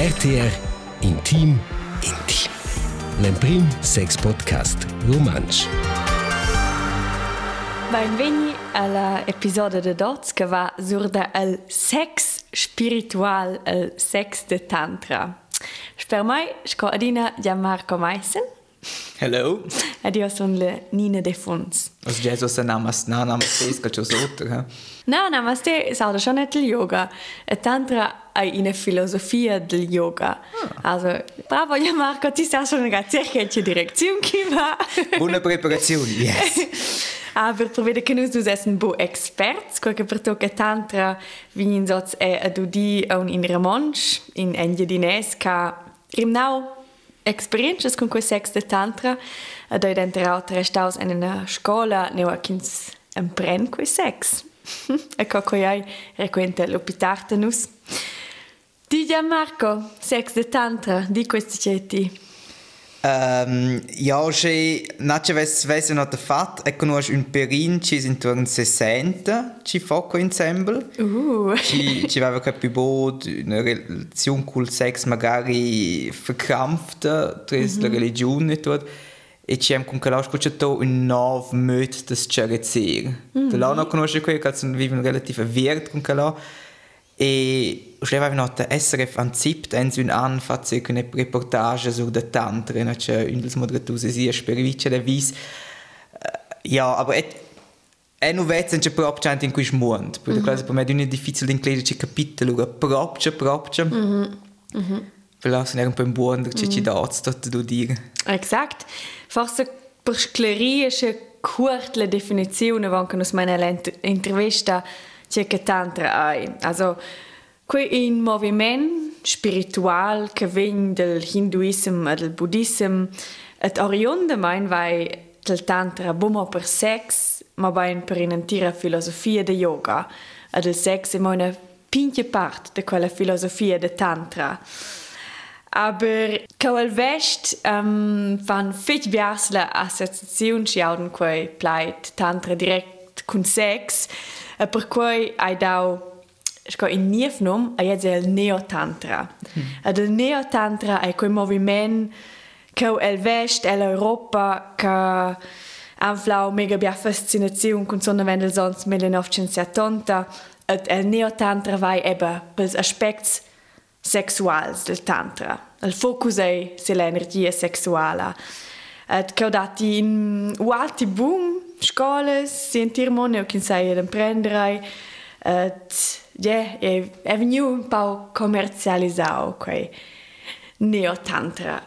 RTR Intim Intim. L'emprim sex podcast romansch. Benveni alla episodio de Dots che va sur da el sex spiritual, el sex de tantra. Per mai, sco adina Gianmarco Meissen, Hello. ed io sono le Nina De Fons. Also Jesus sa namas na namas pesca ciò sotto, ha. No, namaste, sauda schon il yoga. E tantra è una filosofia del yoga. Also, bravo Gianmarco, ti sta schon eine cerca in direzione che va. Buona preparazione. Yes. Aber per vedere che noi siamo bo experts, qualche per tocca tantra vinin sots è ad udi a un in Ramonch, in Engia Dines, ca rimnau experiences con quei sex de tantra ad ei denter auter staus en una scola neu a kins empren quei sex. e co coi ai requente l'opitartenus. Di Marco, sex de tantra, di questi cetti Um, ja, che nace ves vese not fat e conosci un perin ci intorno 60 ci foco ensemble. Uh, Ci ci aveva capito una relazione col sex magari verkrampfta tra la religione e tutto. E ci hem con calao scucciato un nov möt das cerezer. Da là non conosce quel che vive relativ vert con calao. E ho aveva nota SRF an ZIP, ens un an fa circa una reportage sur de Tantra, no, c'è un dels moderatori si sperivice da vis. Ja, aber et è nu vezza c'è proprio in cui smunt, perché mm -hmm. per me è difficile di includere ci capitoli, ora proprio, proprio. Mm -hmm. Per la sono un po' in buono, c'è ci da tutto da dire. Exact. Forse per sclerire kurt la definizione anche nos meine intervista c'è che tantra hai. Also qui in moviment spiritual che vien del hinduism e del buddhism et orionde mein vai del tantra bumo per sex ma vai per un'intera filosofia de yoga e del sex è una pinche part de quella filosofia de tantra. Aber kawal vest um, van fit biasla associazione ci auden quei pleit tantra direct con sex e per cui ai dau Sco in niefnum a jetzt el neotantra. Mm. Ed el neotantra è quel moviment che el vest el Europa che anflau mega bia fascinazione con sonne vendel sonst 1970 ed el neotantra vai eba pels aspects sexuals del tantra. Il focus è sull'energia sessuale. Et che ho dati in ualti boom scuole, sentir mone o kin sai ad imprendere. Et je je è veniu un po' commercializzato quei neotantra.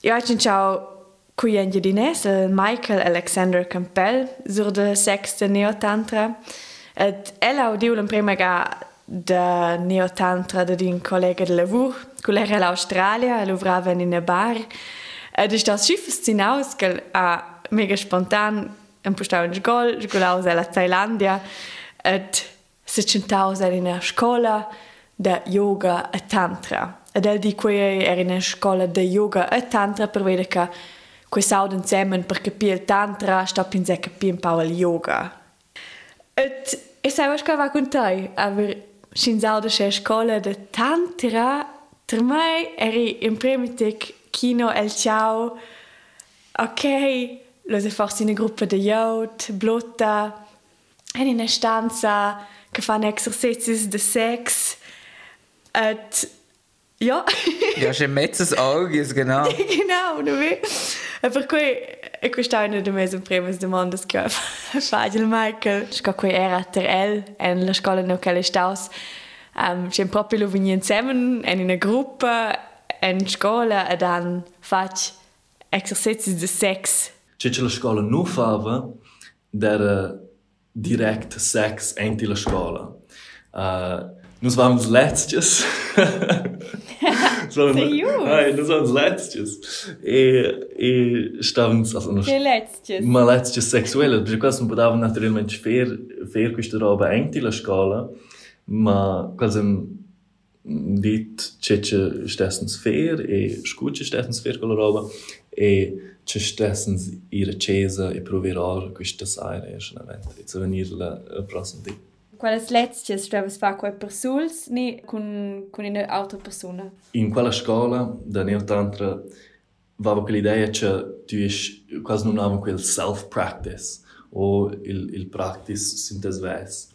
Io ho ciao cui è Jedines, Michael Alexander Campbell, sur de sexte neotantra. Et ella audiu in prima ga de neotantra de din collega de lavur, colera l'Australia, e lovrava in a bar. Ed ist das Schiff hinaus, gell, a mega spontan, ein Postau in Gol, ich gulau aus Thailandia. Et si centavo in una scuola di yoga e tantra. Ed è di cui era in una scuola di yoga e tantra per vedere che questi auden insieme per capire il tantra sta per capire un po' il yoga. Et e sai was va con te, sin sauda che scuola de tantra, per me eri in primitic kino el ciao. Ok, lo se forse in una gruppa de yacht, blotta, in una stanza che fanno esercizi de sex. Et ja, Ja, c'è mezzes Auges, genau. genau, nu vedi? E per cui e questa è una delle mie prime domande che faccio al Michael. Sco qui era ter el en la scuola che staus. Um, c'è proprio lo vegni insieme in una gruppa in scuola e dan faccio esercizi di sex. Če če la fava, der direkt sex in der Schule. Äh, das war uns letztes. So, nein, das war uns letztes. Äh, ich stand uns also noch. Letztes. Mal letztes sexuell, weil ich kaum bedarf nach der Mensch fair fair gestern da bei in der Schule. Ma quasi dit tschetsche stessens fair e äh, schutche stessens fair gelaber e c'è stessens ihre chiesa e proverar questa sera e schon event e venire la, la prossima di quelles letztes stavas fa quei persuls ni con con una altra persona. In quella scuola, da neotantra, aveva quell'idea che tu es quasi non aveva quel self-practice o il, il practice sintes ves.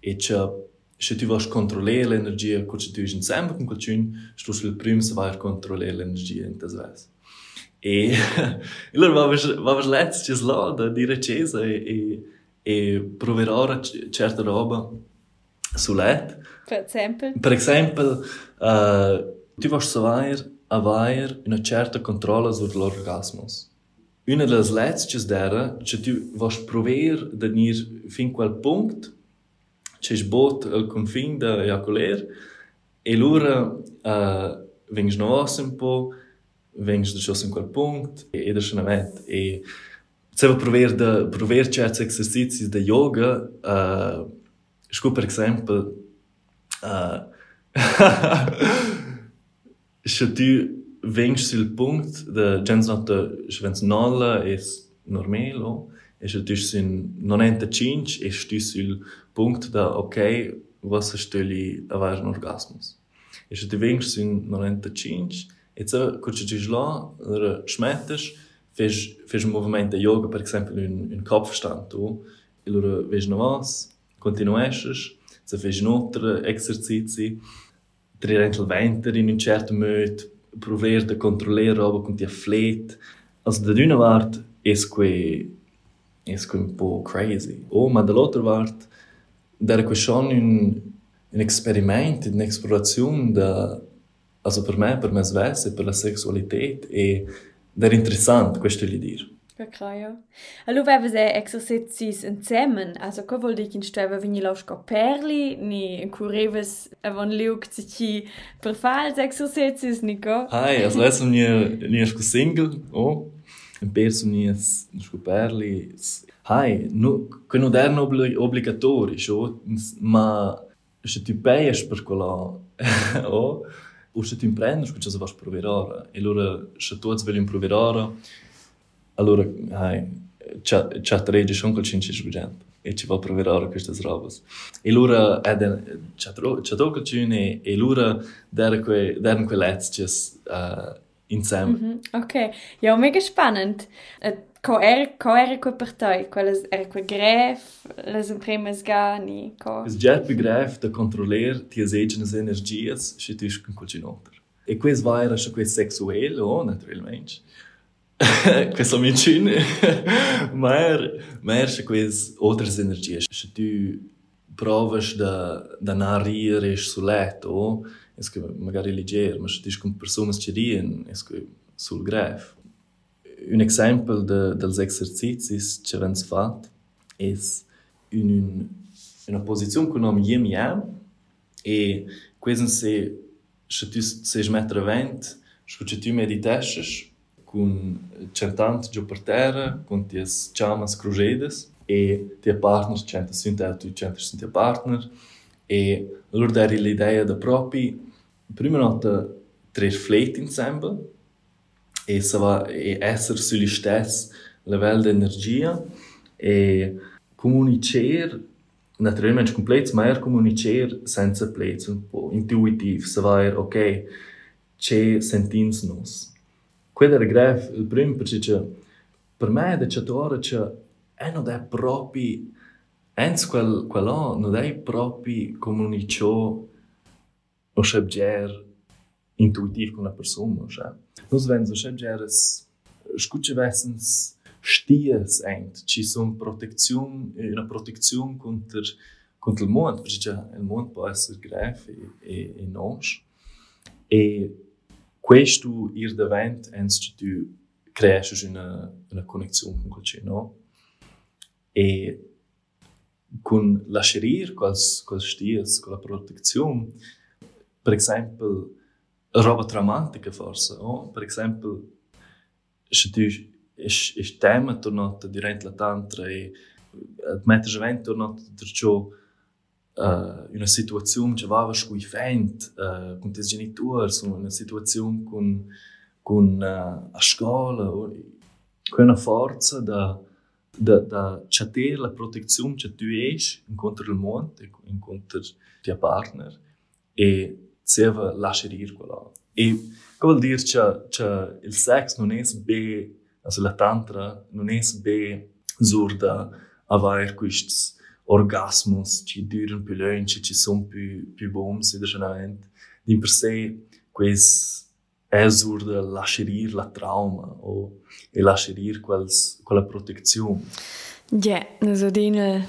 E che se tu vas controllare l'energia che tu es insieme con qualcuno, tu sul primo se vai a controllare l'energia in tes E, e allora vado a leggere là, da dire cesa e, e, e proverò certe roba su let. Per esempio? Per esempio, uh, tu vuoi savere avere una certa controllo sull'orgasmo. Una delle letzte dera, che tu vuoi provare ad andare fin quel punto, che sbot il confine da ejaculare, e allora uh, vengi nuovo un po', vens deixou-se em qualquer ponto, e deixamento, e se vai prover de prover certos exercícios de yoga, uh, esco, por exemplo, uh, se tu vens sul ponto de gens notte, se vens nolla, é normal, e se tu sin 95, e se tu sul ponto de, ok, vocês estão ali a vários orgasmos. E se tu vens sul 95, se cuce tu la der schmettes fes fes un movimento de yoga per esempio un un kopfstand tu e loro ves no vas continuesces se fes un altro exercizi trirent il venter in un certo modo, prover de controllare roba con ti afflet. Also da d'una part es que es que un po crazy. Oh, ma dall'altra part der que schon un un experiment, un'esplorazione da also per me, per me svesse, per la sexualität e der interessant, questo gli dir. Okay, ja. Allora aveva se exercicis insieme, also co vuol dire che stava vini lausca perli, ni curevas avon liug zici per fare els exercicis, ni co? Hai, also adesso ni ni single, oh, in perso ni es sco perli. Hai, no, che non erano obli obbligatori, so, ma se tu payas per quella, oh, o se tu imprendes, que se vais provar ora. E allora, se tu veli provar ora, allora, hai, c'è tre di sono col 5 e ci va provare ora queste robe. E allora, c'è troppo cune, e allora, dare quelle lezioni insieme. Ok, ja, mega spannend. Eh, Qual era a partij? Qual era a greve? As empresas ganham? O jeito greve de controlar as agentes energias se diz que continua. E quais vairas, quais é sexuais, oh, naturalmente. quais são mentiras. mas, mas quais outras energias. Se tu provas da da não rir e oh, é que magari ligeiro, mas se diz que pessoas te riem, é que sul greve. Un esempio de, dels exercicis che vens fat è in un, una posizione con nom yem yam e questo se se tu sei mettere vent se tu meditesces con centant giù per terra, con ties chamas crujedes e tia partner centa sinta tu centa sinta partner e loro dare l'idea da propi prima nota tre insieme e va e essere sugli stessi livello di energia e comunicare naturalmente completo ma è comunicare senza plezzo un po' intuitivo se va ok c'è sentins nos Quello era grave, il primo, perché per me è cittadino che è non è proprio, anzi quel, quello non è proprio comunicare o scegliere intuitivo con una persona. Cioè. Noi vengono scegliere scucce vessens stias ent, ci sono protezione, una protezione contro, contro il mondo, perché il mondo può essere grave e, e, e non. E questo ir davant ens che tu creasces una, una connexione con qualcuno, no? E con lascerir quals, quals stias, con la protezione, per esempio, roba traumatica forse, no? Per esempio, se tu es tema tornato durante la tantra e admettes event tornato per ciò uh, una situazione che va scuifent uh, con i genitori, una situazione con, con uh, a scuola, con una forza da, da, da chatter la protezione che tu es incontro il mondo, incontro tua partner e seva lasciar ir quello. E che vuol dire che, che il sex non è be, also la tantra, non è be zurda avere questi orgasmus che durano più lungo, che sono più, più buoni, sinceramente. Di per sé, questo è zurda lasciar ir la trauma o e lasciar ir quella protezione. Ja, yeah, also dine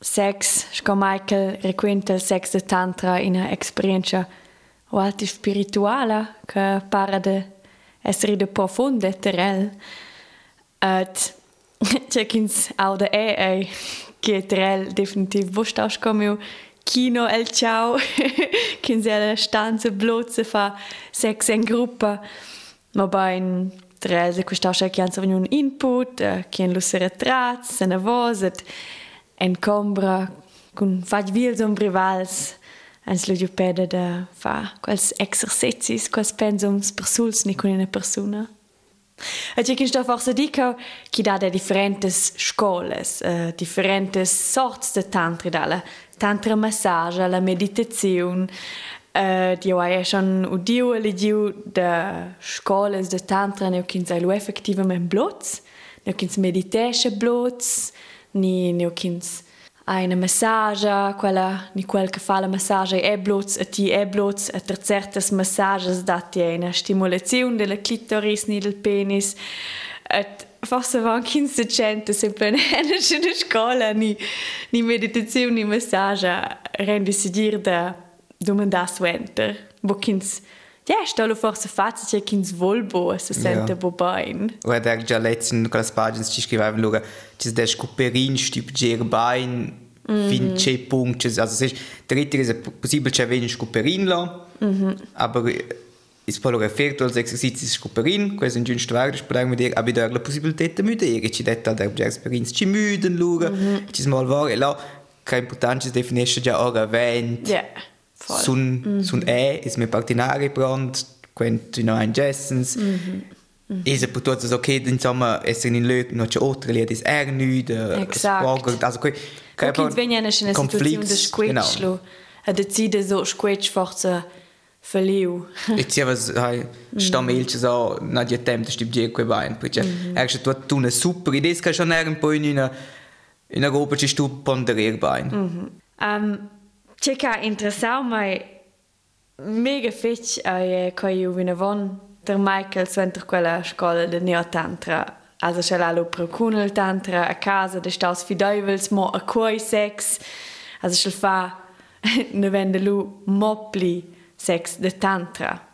sex, sco Michael requenta il sex de tantra in una esperienza quasi spirituale che para de essere de profonde terrel. Et c'è kins au de e e che terrel definitiv vustaus come Kino El Ciao, kins la stanza blotze fa sex in gruppa, ma bei Teresa questa che hanno un input, che hanno lusse retrats, se ne encombra cun faig vils ombrivals ans l'ogiopeda de fa quals exercicis, quals pensums persuls ni cun una persona. E ci kinst forse dico chi da de differentes scoles, uh, differentes sorts de tantri dalla tantra massage, alla meditaziun, uh, Dio ha schon udiu e lidiu de scoles de tantra neu kinds ailu effectivament blots, neu kinds meditesche blots, ni neokins a una massaggia, quella ni quel che fa la massaggia e blots a ti e blots a tercertas massaggias dati a una stimolazione della clitoris ni del penis. Et forse van 1500 se per in una scuola ni ni meditazione ni massaggia rendi si dir da domandar suenter bo 15 Desta forse fazia che ins volbo se sente yeah. bobain. Ora der già letto ich quelle pagine ci scriveva allora geschrieben, dass cuperin stip gerbain mm. fin che punct also se dritte ist possibel che wenig cuperin lo. Mhm. Aber ist polo referto als exercizio di scoperin, questo è un giusto vero, habe di avere Possibilität, possibilità müde mhm. ist. ci detta da esperienza, ci muden lura, ci smalvare, là, che importanza definisce auch erwähnt. 20. Yeah voll. sun mm -hmm. sun e is me partinare brand quent no ein jessens mm -hmm. is per tutto ok insomma essere in lök no c'è oltre lì dis er nu de Exakt. also Wo kins wenn ja eine Situation de squetschlo, a decide so squetsch forse verliu. Jetzt ja was hai stammelches so na die tem das stimmt je wein perché er schon tu una super idee ska schon er un po in una in a roba ci stu pondererbain Um, che interessau mai mega fetch ai che io vina von der Michael sventer quella scuola de neotantra. Also c'è la pro kunel tantra a casa de staus fidevels mo a quai sex. Also c'è fa ne vende lu mopli sex de tantra.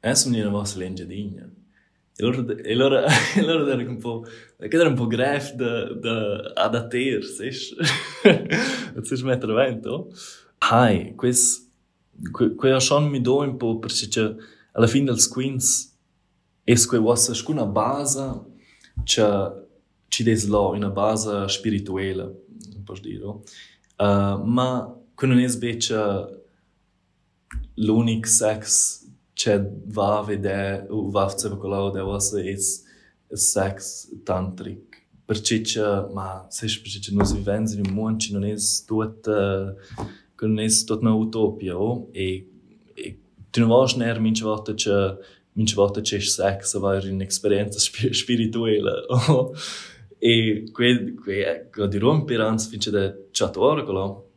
Adesso mi viene vostra legge E loro, e loro, e loro erano un po', che era un po' gref da, da adatter, sai? Si mettere vento. Hai, quis, que, que a schon mi do in po, perché che, alla fin dels quins, es que was a scuna basa, che, ci des lo, una basa spirituela, posso dire, uh, ma, che non es becce l'unic sex che va a vedere, o va a fare quello che was es, sex tantric. Perché, ma, se perché non si vive in un mondo, non è tutto, uh, eh, Gönn es dort eine Utopie, oh. E, e, tu non vas ner che, minch vata che sex avar in esperienza sp spirituale. Oh? E que, que, que di romper ans finche de chatuar golo.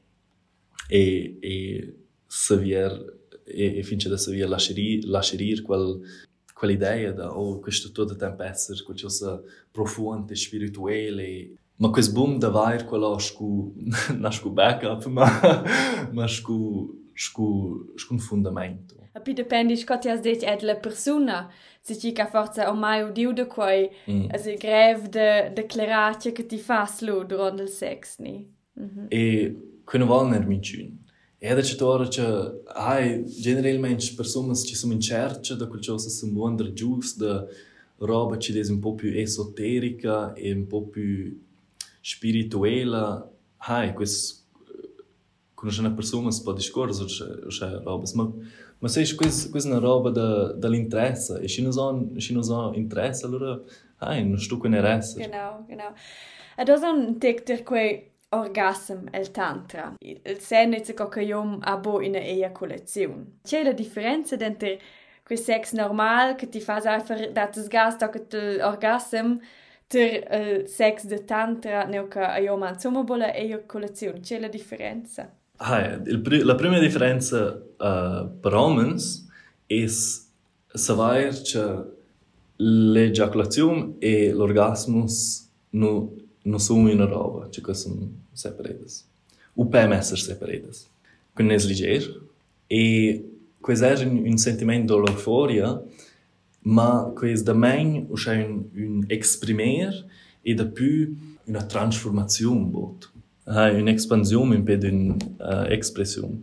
E, e savier, e, e finche de savier lascerir, lascerir quel, quell'idea da, oh, questo tutto tempo essere qualcosa profondo, spirituale, Më kësë bumë dë vajrë këlla shku, në shku backup, ma, ma shku, shku, shku në fundament. A pi dependi që këtë jasë dhejtë etle persona, se që i ka forca o maju diu dhe kuaj, mm. se grev dhe deklaratje që ti faslu duron dhe seks, ni. Mhm. E kënë valë në rëmi qynë. Edhe që të orë që, aj, generalmente personës që së më në qertë, që dhe këllqosë së më ndërgjusë dhe roba që desi un po' più esoterica e po' più spirituela, hai, quis quando una persona si può discorso c'è roba, ma ma se quis quis una roba da dall'interesse e non son ci non son interesse allora hai non sto con interesse. Genau, genau. Ad osan tek ter quei orgasm el tantra. Il senetze a abo in eiaculazione. C'è la differenza dentro quel sex normal che ti fa einfach das gas da orgasm ter il sex de tantra neo che io man insomma bola eiaculazione c'è la differenza Ah, il, la prima differenza uh, per uomini è sapere che l'ejaculazione e l'orgasmo non, non sono una roba, cioè sono separate. O possono essere separate. Quindi è leggero. E questo è un, un sentimento di euforia, ma quais da main o schein un exprimer e da pü una transformation bot. Ha un expansion in pe den uh, eh, expression.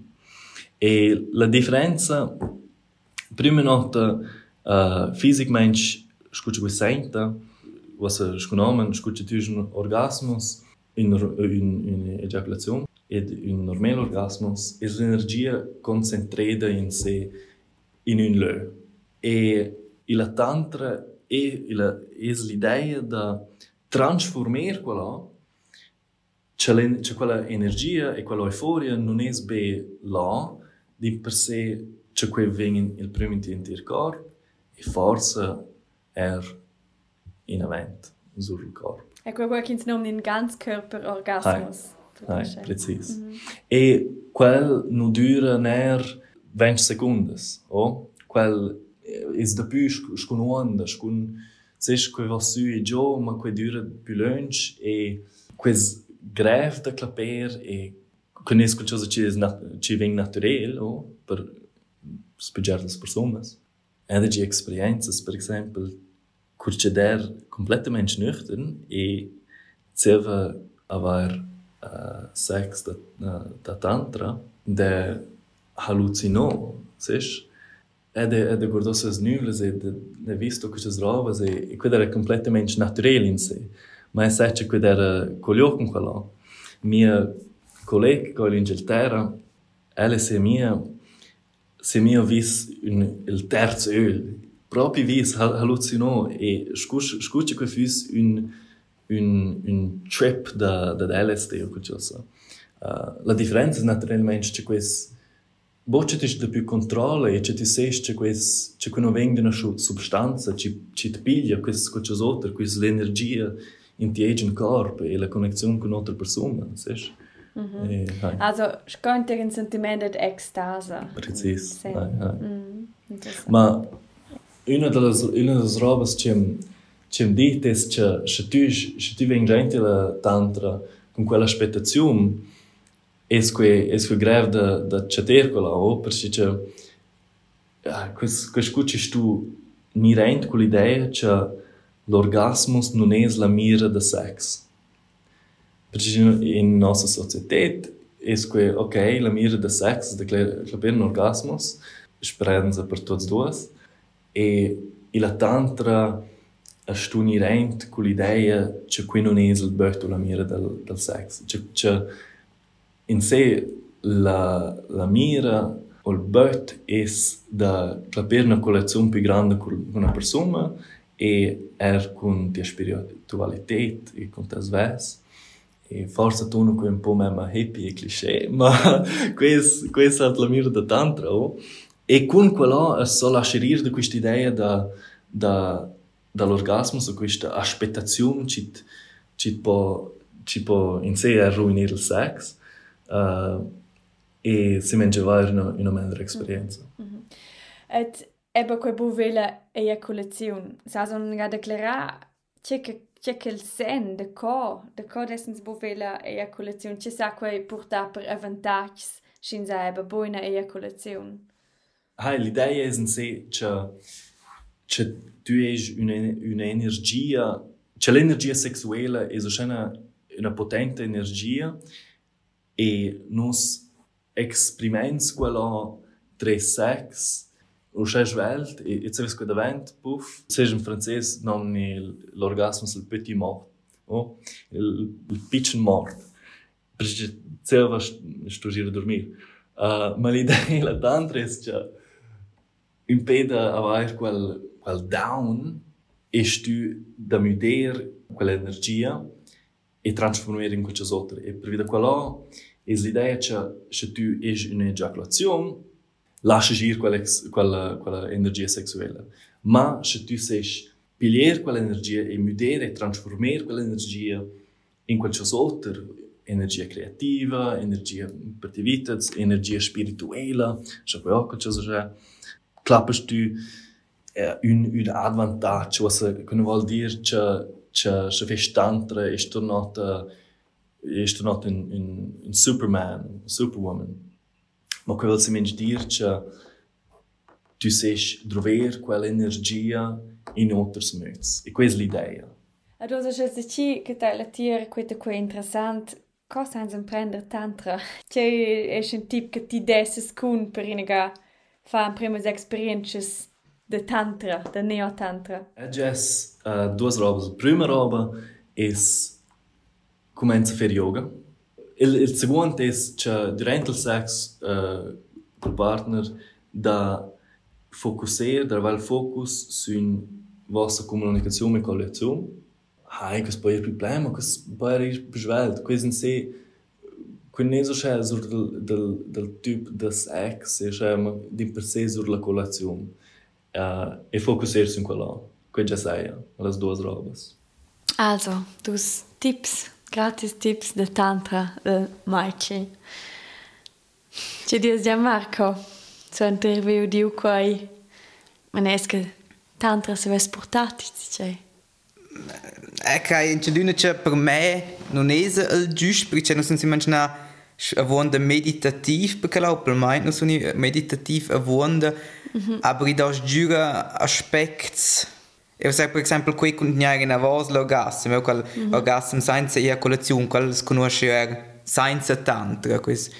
E la differenza prima nota uh, fisic mensch scucci quei senta was er scunomen scucci tüschen orgasmus in in in ejaculation ed un normal orgasmus es energia concentrada in se in un lö. E il tantra è l'idea di trasformare quello c'è, c'è quella energia e quella euforia non è be là di per sé c'è quel vengono il primo intento del corpo e forse è in avanti sul corpo. E quello che si chiama un Ganzkörperorgasmus. Hai, preciso. Mm -hmm. E quel non dura neanche 20 secondi, oh? Quel is dapy shkon onda, que o kwe vasu e jo, ma kwe dyra py lunch e quez grev da claper e cones quel cosa ci ci para naturel o per spiegare le persone. Ed di esperienze, per esempio, der completamente nüchtern e serve avar uh, sex da, uh, da tantra de halucinó, sech? é de, é de gordosas nuvens e de, de visto coisas novas e, e quando era completamente naturale in sé. Ma è certo quando era colheu com quella. Minha colega com a Inglaterra, ela se minha se minha vis un, il terzo öl, proprio vis hallucinò e scuccia che fosse un, un, un trip da, da LSD o qualcosa. Uh, la differenza naturalmente c'è questo Bočet iš più controllo e ti sei che quis che quando vengono su substanza ci ci piglia quis cochas altre quis l'energia in ti egen corpo e la connessione con altre persone, sai? Mhm. E, hai. also, skönt ihr ein Sentiment der Ekstase. Präzis. Hai, mm, Ma una delle una delle robes che che mi è che che tu che tu vengi la tantra con quell'aspettazione esse que esse que greve da da chaterco lá ou percice ah, quis quis cucis tu mirent com ideia que l'orgasmus non es la mira da sex percice in nossa societate es que ok la mira da sex de claber un orgasmus esperanza per tots duas e e la tantra a stunirent con l'idea che qui non es il berto la mira del, del sex che, che in sé la, la mira o il bot è da capire una collezione più grande con una persona e er con die spiritualität e con das ves e forse tu non un po' meno hippie e cliché ma questo è la mira da tantra oh? e con quello è solo lasciare di questa idea da da dall'orgasmo su questa aspettazione ci ci può in sé ruinare il sex uh, e si mangiare una, una migliore esperienza. Mm -hmm. Et Eba quei buvela eiaculaziun. Sa son ga declara che che che il sen de co, de co dessens buvela eiaculaziun, che sa quei porta per avantags shin sa eba buona eiaculaziun. Hai, l'idea è in sé che che tu hai una, una energia, che l'energia sessuale è una, una potente energia e nos expriments quella tre sex o seis welt e e saves que davant puf seja em francês não l'orgasme c'est le petit mort oh il, il pitchen mort. Perché selva stugir a dormir. Uh, ma l'idea la tantra è che impeda avere quel, quel down e tu da mudare quell'energia e trasformare in qualcosa E per via quello És l'idea che, se tu es in ejaculazione, lasci ir quella, quella, energia sexuale, ma se tu sei pigliare quell'energia e mudare e trasformare quell'energia in outra energia creativa, energia per te vita, energia spirituale, se poi anche qualcosa. Clappest tu eh, un, un advantaggio, cosa che vuol dire che, se che fai tantra e tornata është not in in in Superman, Superwoman. Më kujtohet se më ndirë që tu sesh drover quella energia in outros möts. E questa é l'idea. Ad osa che se ci che te la tira questa qua interessant, cosa hans tantra. C'è è un tip che ti desses kun per inega fa experiences de tantra, de uh, duas robas. A primeira roba é es cumenza fer yoga. Il, il seguond es che durant il sex uh, col partner da focussare, da avere il focus su vostra comunicazione con le zone. Hai, questo poi il problema, questo poi è il besvelt, questo in sé quindi non c'è sur del, del, del tipo di sex, c'è di per sé sulla colazione uh, e focusarsi in quello, che già sai, le due robe. Also, due tips gratis tips de tantra de Maichi ci dies già Marco so interview di quai manesche tantra se ves portati c'è Ecco, in Ciaduna per me non è il giusto, perché non sono manchmal avonda meditativ, perché la per me non sono meditativ avonda, mhm. aber ich das giura aspects e sei, per esempio que quando eu na voz, o gas, meu qual mm -hmm. senza la colazione science e a colação, qual se conosce é science tantra, quis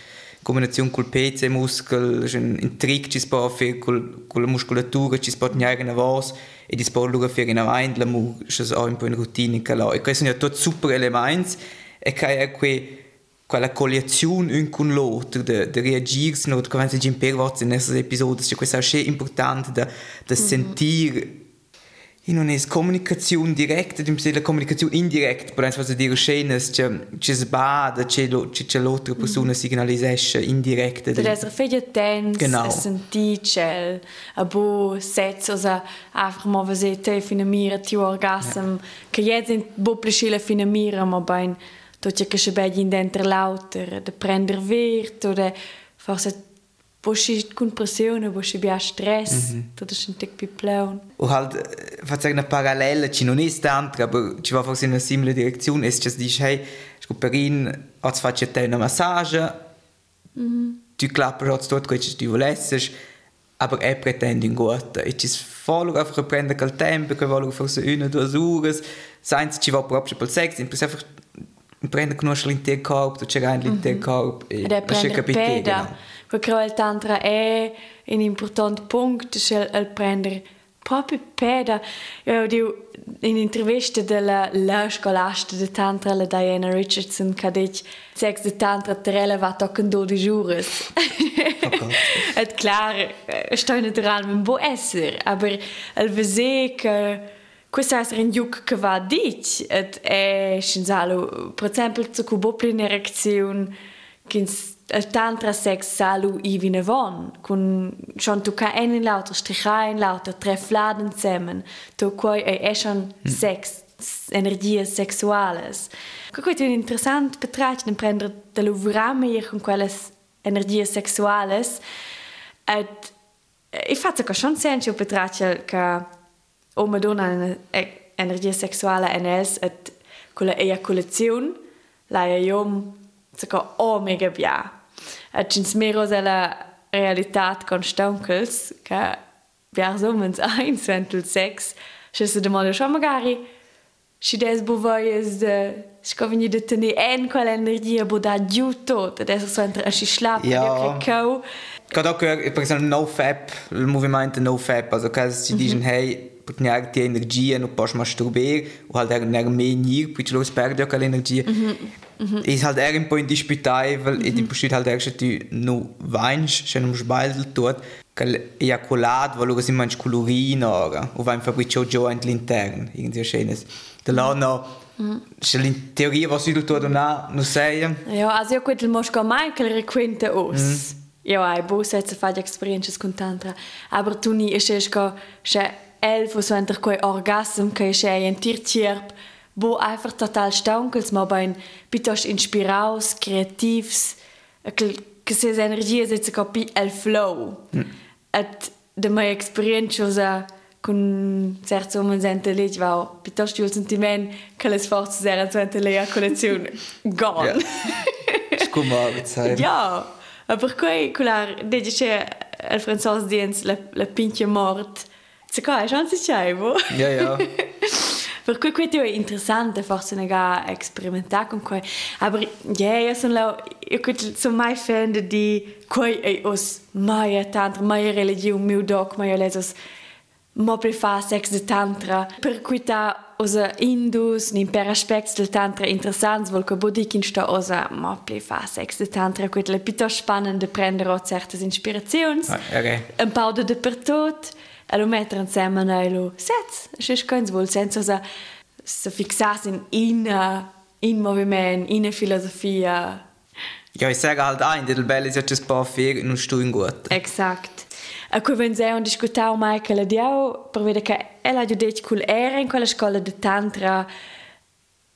combinazione col pezzo e muscolo, un trick ci si può fare col, con la muscolatura, ci si può tenere in avanti e ci si può allora fare in avanti, la muscola è un po' in routine. E questi sono tutti super elementi e che è qui quella collezione un con l'altro, di reagire, come si dice in per in questi episodi, cioè questo è importante da, da mm -hmm. sentire e non è comunicazione diretta, di la comunicazione indiretta, per esempio dire scene, c'è c'è sbada, c'è c'è l'altra persona signalisce indiretta. Deve essere fegli attenti, genau. a sentire c'è a bo setzo, a einfach mal vedere te fino a mira ti orgasm, ja. che jetzt in bo plescile fino a mira, ma ben tot je che se begli in dentro lauter, de prender vert, oder forse Pressione, boschi bia stress, mm -hmm. tutto un tic più pleun. O halt, faccio una parallela, ci non è tanto, ma ci va forse in una simile direzione, e se dici, hey, scu per in, oggi faccio te una massage, mm -hmm. tu clappers oggi tutto quello che tu volessi, aber er pretende in gota. E ci follow einfach prendere quel tempo, che voglio forse una due ore, senza ci va proprio per sex, per einfach prendere conoscere l'intero corpo, tu c'è l'intero corpo, e lascia capire. Perché il tantra è un importante punto, cioè il prendere proprio peda. Io dico, in un'intervista della la scolasta di tantra, la Diana Richardson, che ha detto, sex di tantra terrella va toccando 12 ore. È chiaro, sto naturalmente buon essere, ma il vedere che questo è un giuc che va dit, è scienziato, per esempio, se con un'erezione, che il Äh, tantra sex salu i vinevon kun schon tu ka en lauter strichain lauter treff laden zemen. Tu koi ei eschon hm. sex energie sexuales. Che questo è un interessante prender prendere da lavorare hier con quelles energie sexuales. Et äh, e faccio che schon senso betrachtung che o madonna energie sexuale en els et con la ejaculazione la iom Omega bia. Etchens Meero seller Realitat kon Stonkels Wer sommens einwentel sechs se de mal Schomagari. Si dés bovoies de skovin de tenni en kalenderdier bo dat djuto, dat es soenter a si schlapp kou. Ka per no-Fap, il movimento no-Fap, also ka si dichen hei -hmm. dicono hey per ti energia non posso masturbare o halt er ner me nir poi lo sperde quella energia mm -hmm. Mhm. Ist halt eher un po' indisputabile mhm. e di possit halt erst tu no vains, se non sbaglio tot, che ejaculat, wo lugas immer colorin ora, o vain fabricio giò all'interno, irgendwie schönes. Da là no, mhm. in teoria was du tot na, no sei. Ja, also io quel mosca mai che requente os. Mhm. Ja, ai bo setze fa experiences con tantra, aber tu ni es es ko, elf so enter koi orgasm che se ein wo einfach total staunkels, ma bein piuttosto inspiraus, kreativs, che se energia se capi el flow. Mm. Et de mai experienza con certi sente lì va piuttosto il sentimento che le sforze erano sente lì a collezione gone. Scumato, sai. Ja, aber quei quella dice che il francese dice la la pinche mort. Se qua è chance c'è, bo. Ja, ja. Per cui questo è interessante, forse ne ga sperimentare con quei. Aber ja, io sono io sono mai fan di quei e os mai tantra, mai religione, mio doc, mai lesos mo per fa sex de tantra. Per cui ta osa indus, ni per aspects del tantra interessants, vol che bodikin sta osa mo per fa sex de tantra, quet le pito spannende prendere certe ispirazioni. Ah, okay. Un po' de per tot. E lo mettere insieme a lo sets. E se keins vuol senza sa se fixas in in in moviment, in filosofia. Ja, ich sage halt ein, die Belle ist jetzt ein paar vier und du in gut. Exakt. E quei venzeu un discutau mai che la diau per vedere che ella ha detto che era in quella scuola di tantra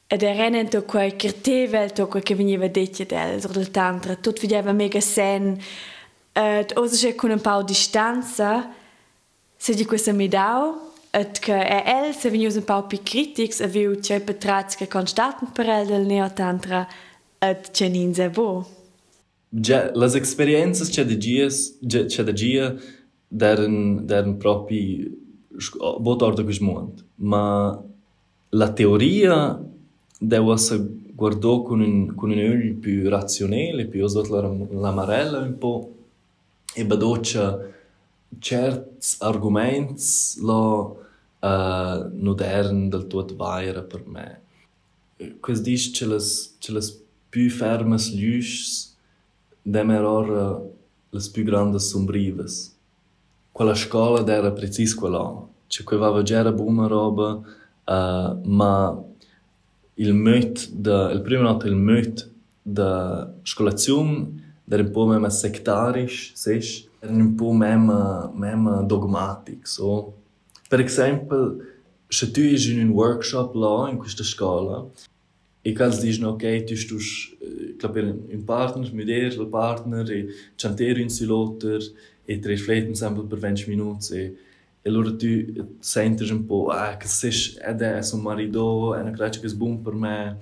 ed era in to quei kertevel to quei che veniva detto del del tantra tutto vedeva mega sen ed osa c'è con un po' di distanza se di questa mi dau et che è el se venius un po' più critics e viu c'è petrats che constaten per el del neotantra et c'è ninze bo. Ja, las experiences c'è de gies, c'è de gia deren, deren propi bot gusmont. Ma la teoria deu essa guardò con un, con un öl più razionale, più osot la, la marella un po' e badoccia certi argomenti lo eh, uh, non del tutto veri per me. Questo dice che le, che le più ferme luci demerano eh, le più grandi sombrive. Quella scuola era preciso quella, cioè che aveva già buona roba, uh, ma il möt de, il primo notte il möt de scolazione era un po' meno sectarisch, sech, um pouco mesmo, mesmo dogmático. So, per exemplo, se tu és em um workshop lá, em esta escola, e caso dizem, ok, tu estás uh, um partner, mit dir, o partner, e chanteiro em siloter, e te refletem sempre por 20 minutos, e, e allora tu sentes um pouco, ah, que se é de seu marido, é uma coisa que é bom para mim,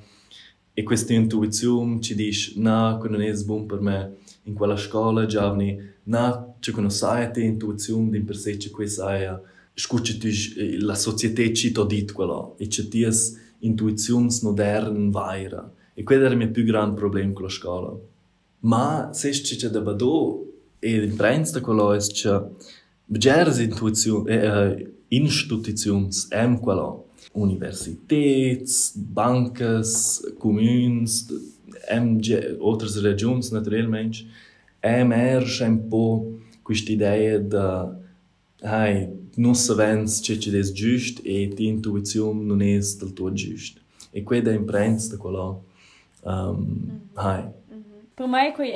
e questa intuizione ci dice, no, quando non è buono per me, in quella scuola, giovani, no, c'è una sai intuizione di per sé, c'è questa sai, scucci tu la società ci to dit quello e c'è ties intuizions modern vaira e quello era il mio più grande problema con la scuola ma se c'è da bado e in prenz da quello è c'è begeres intuizion eh, eh, institutions em quello universitets bancas communs em outras regions naturalmente emerge un po' questa idea di hey, non sappiamo se ci è giusto e la intuizione non è del tutto giusta. E questa è imprensa di quello. Ehm, mm-hmm. Um, hey. Mm-hmm. Per me è quei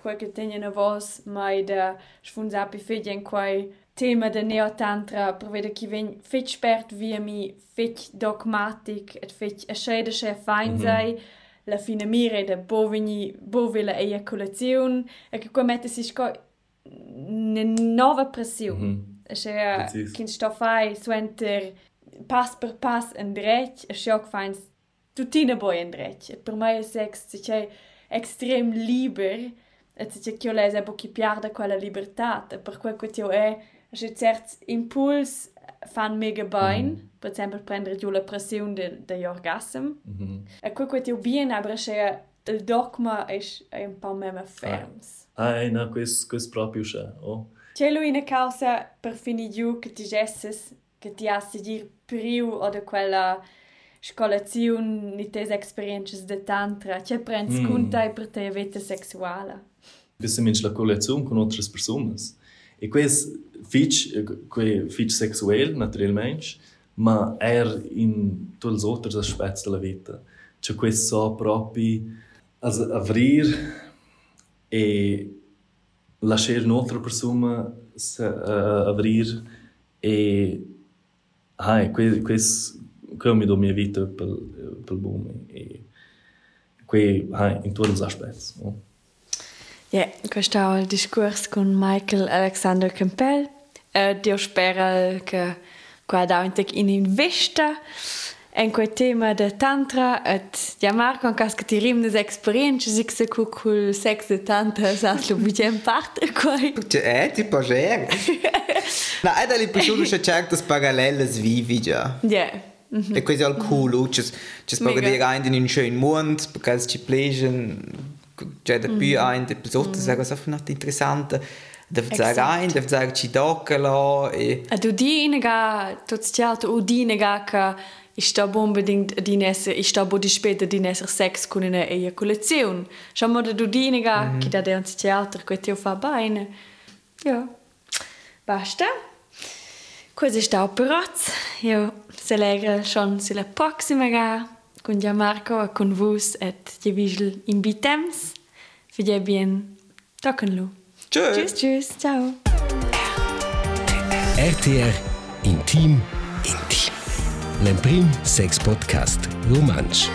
cosa che tengono a voi, ma è da sfonzare fede in quei tema del neotantra, per vedere chi viene più esperto di me, più dogmatic, più fit a scede fine mm-hmm. fein sei, la fine mire da bovini, bovile eiaculazione, e che qua mette si scoprire nova pressão. pas Achei que een a als je por passo em direito, achei que faz tudo boa em direito. Para mim, é sexo, extrem livre, achei que eu lhes é pouco piada libertat, a liberdade, porque que eu é, achei impuls fan mega bem, mm. per exempel prendre pressione de, de orgasm. Mm -hmm. E quel che ti viene het dogma è un po' meno ah no, questo, questo proprio c'è, oh. C'è lui una causa per finire giù che ti gesses, che ti ha seguir priu o da quella scolazione di te esperienze de tantra, c'è prends mm. conta per te vita. Questa è la collezione con altre persone. E questo è fitch sexuale, naturalmente, ma è in tutti gli altri aspetti della vita. Cioè questo so proprio aprire É, e deixar noutra pessoa se uh, abrir e é, ai, que, que come da minha vida pelo, pelo bom e que ai, em todos os aspectos. Não? É? Ja, questo è il discorso con Michael Alexander Campbell. Eh, uh, espero que che guardare in vista. En quei tema de tantra et ja Marco an cas ti rim des experiences ik se cu cul sex de tantra sa lo budem part quei. Eh ti pager na ed ali pisciudo che certas parallelles vivi già. Ja Mm-hmm. E questo è il cool, ci si può dire anche in un schönen mondo, perché ci piace, cioè da più anche, per sotto, è cosa interessante. Deve dire anche, deve dire ci tocca, e... E tu di nega, tu ti altro, o di nega che ich sta unbedingt die Nesse, ich sta bodi später die Nesse Sex con una Ejakulazione. Schau mal, du diniga, mm -hmm. che da der anzi teatro, che ti fa bene. Ja. Basta. Questo sta operat. Io se lega schon sulla prossima gara con Gia Marco e con vos et je vigil invitems. Fidje bien. Tockenlo. Tschüss. Tschüss, tschüss. Ciao. RTR Intim. L'Emprim Sex Podcast Romansch.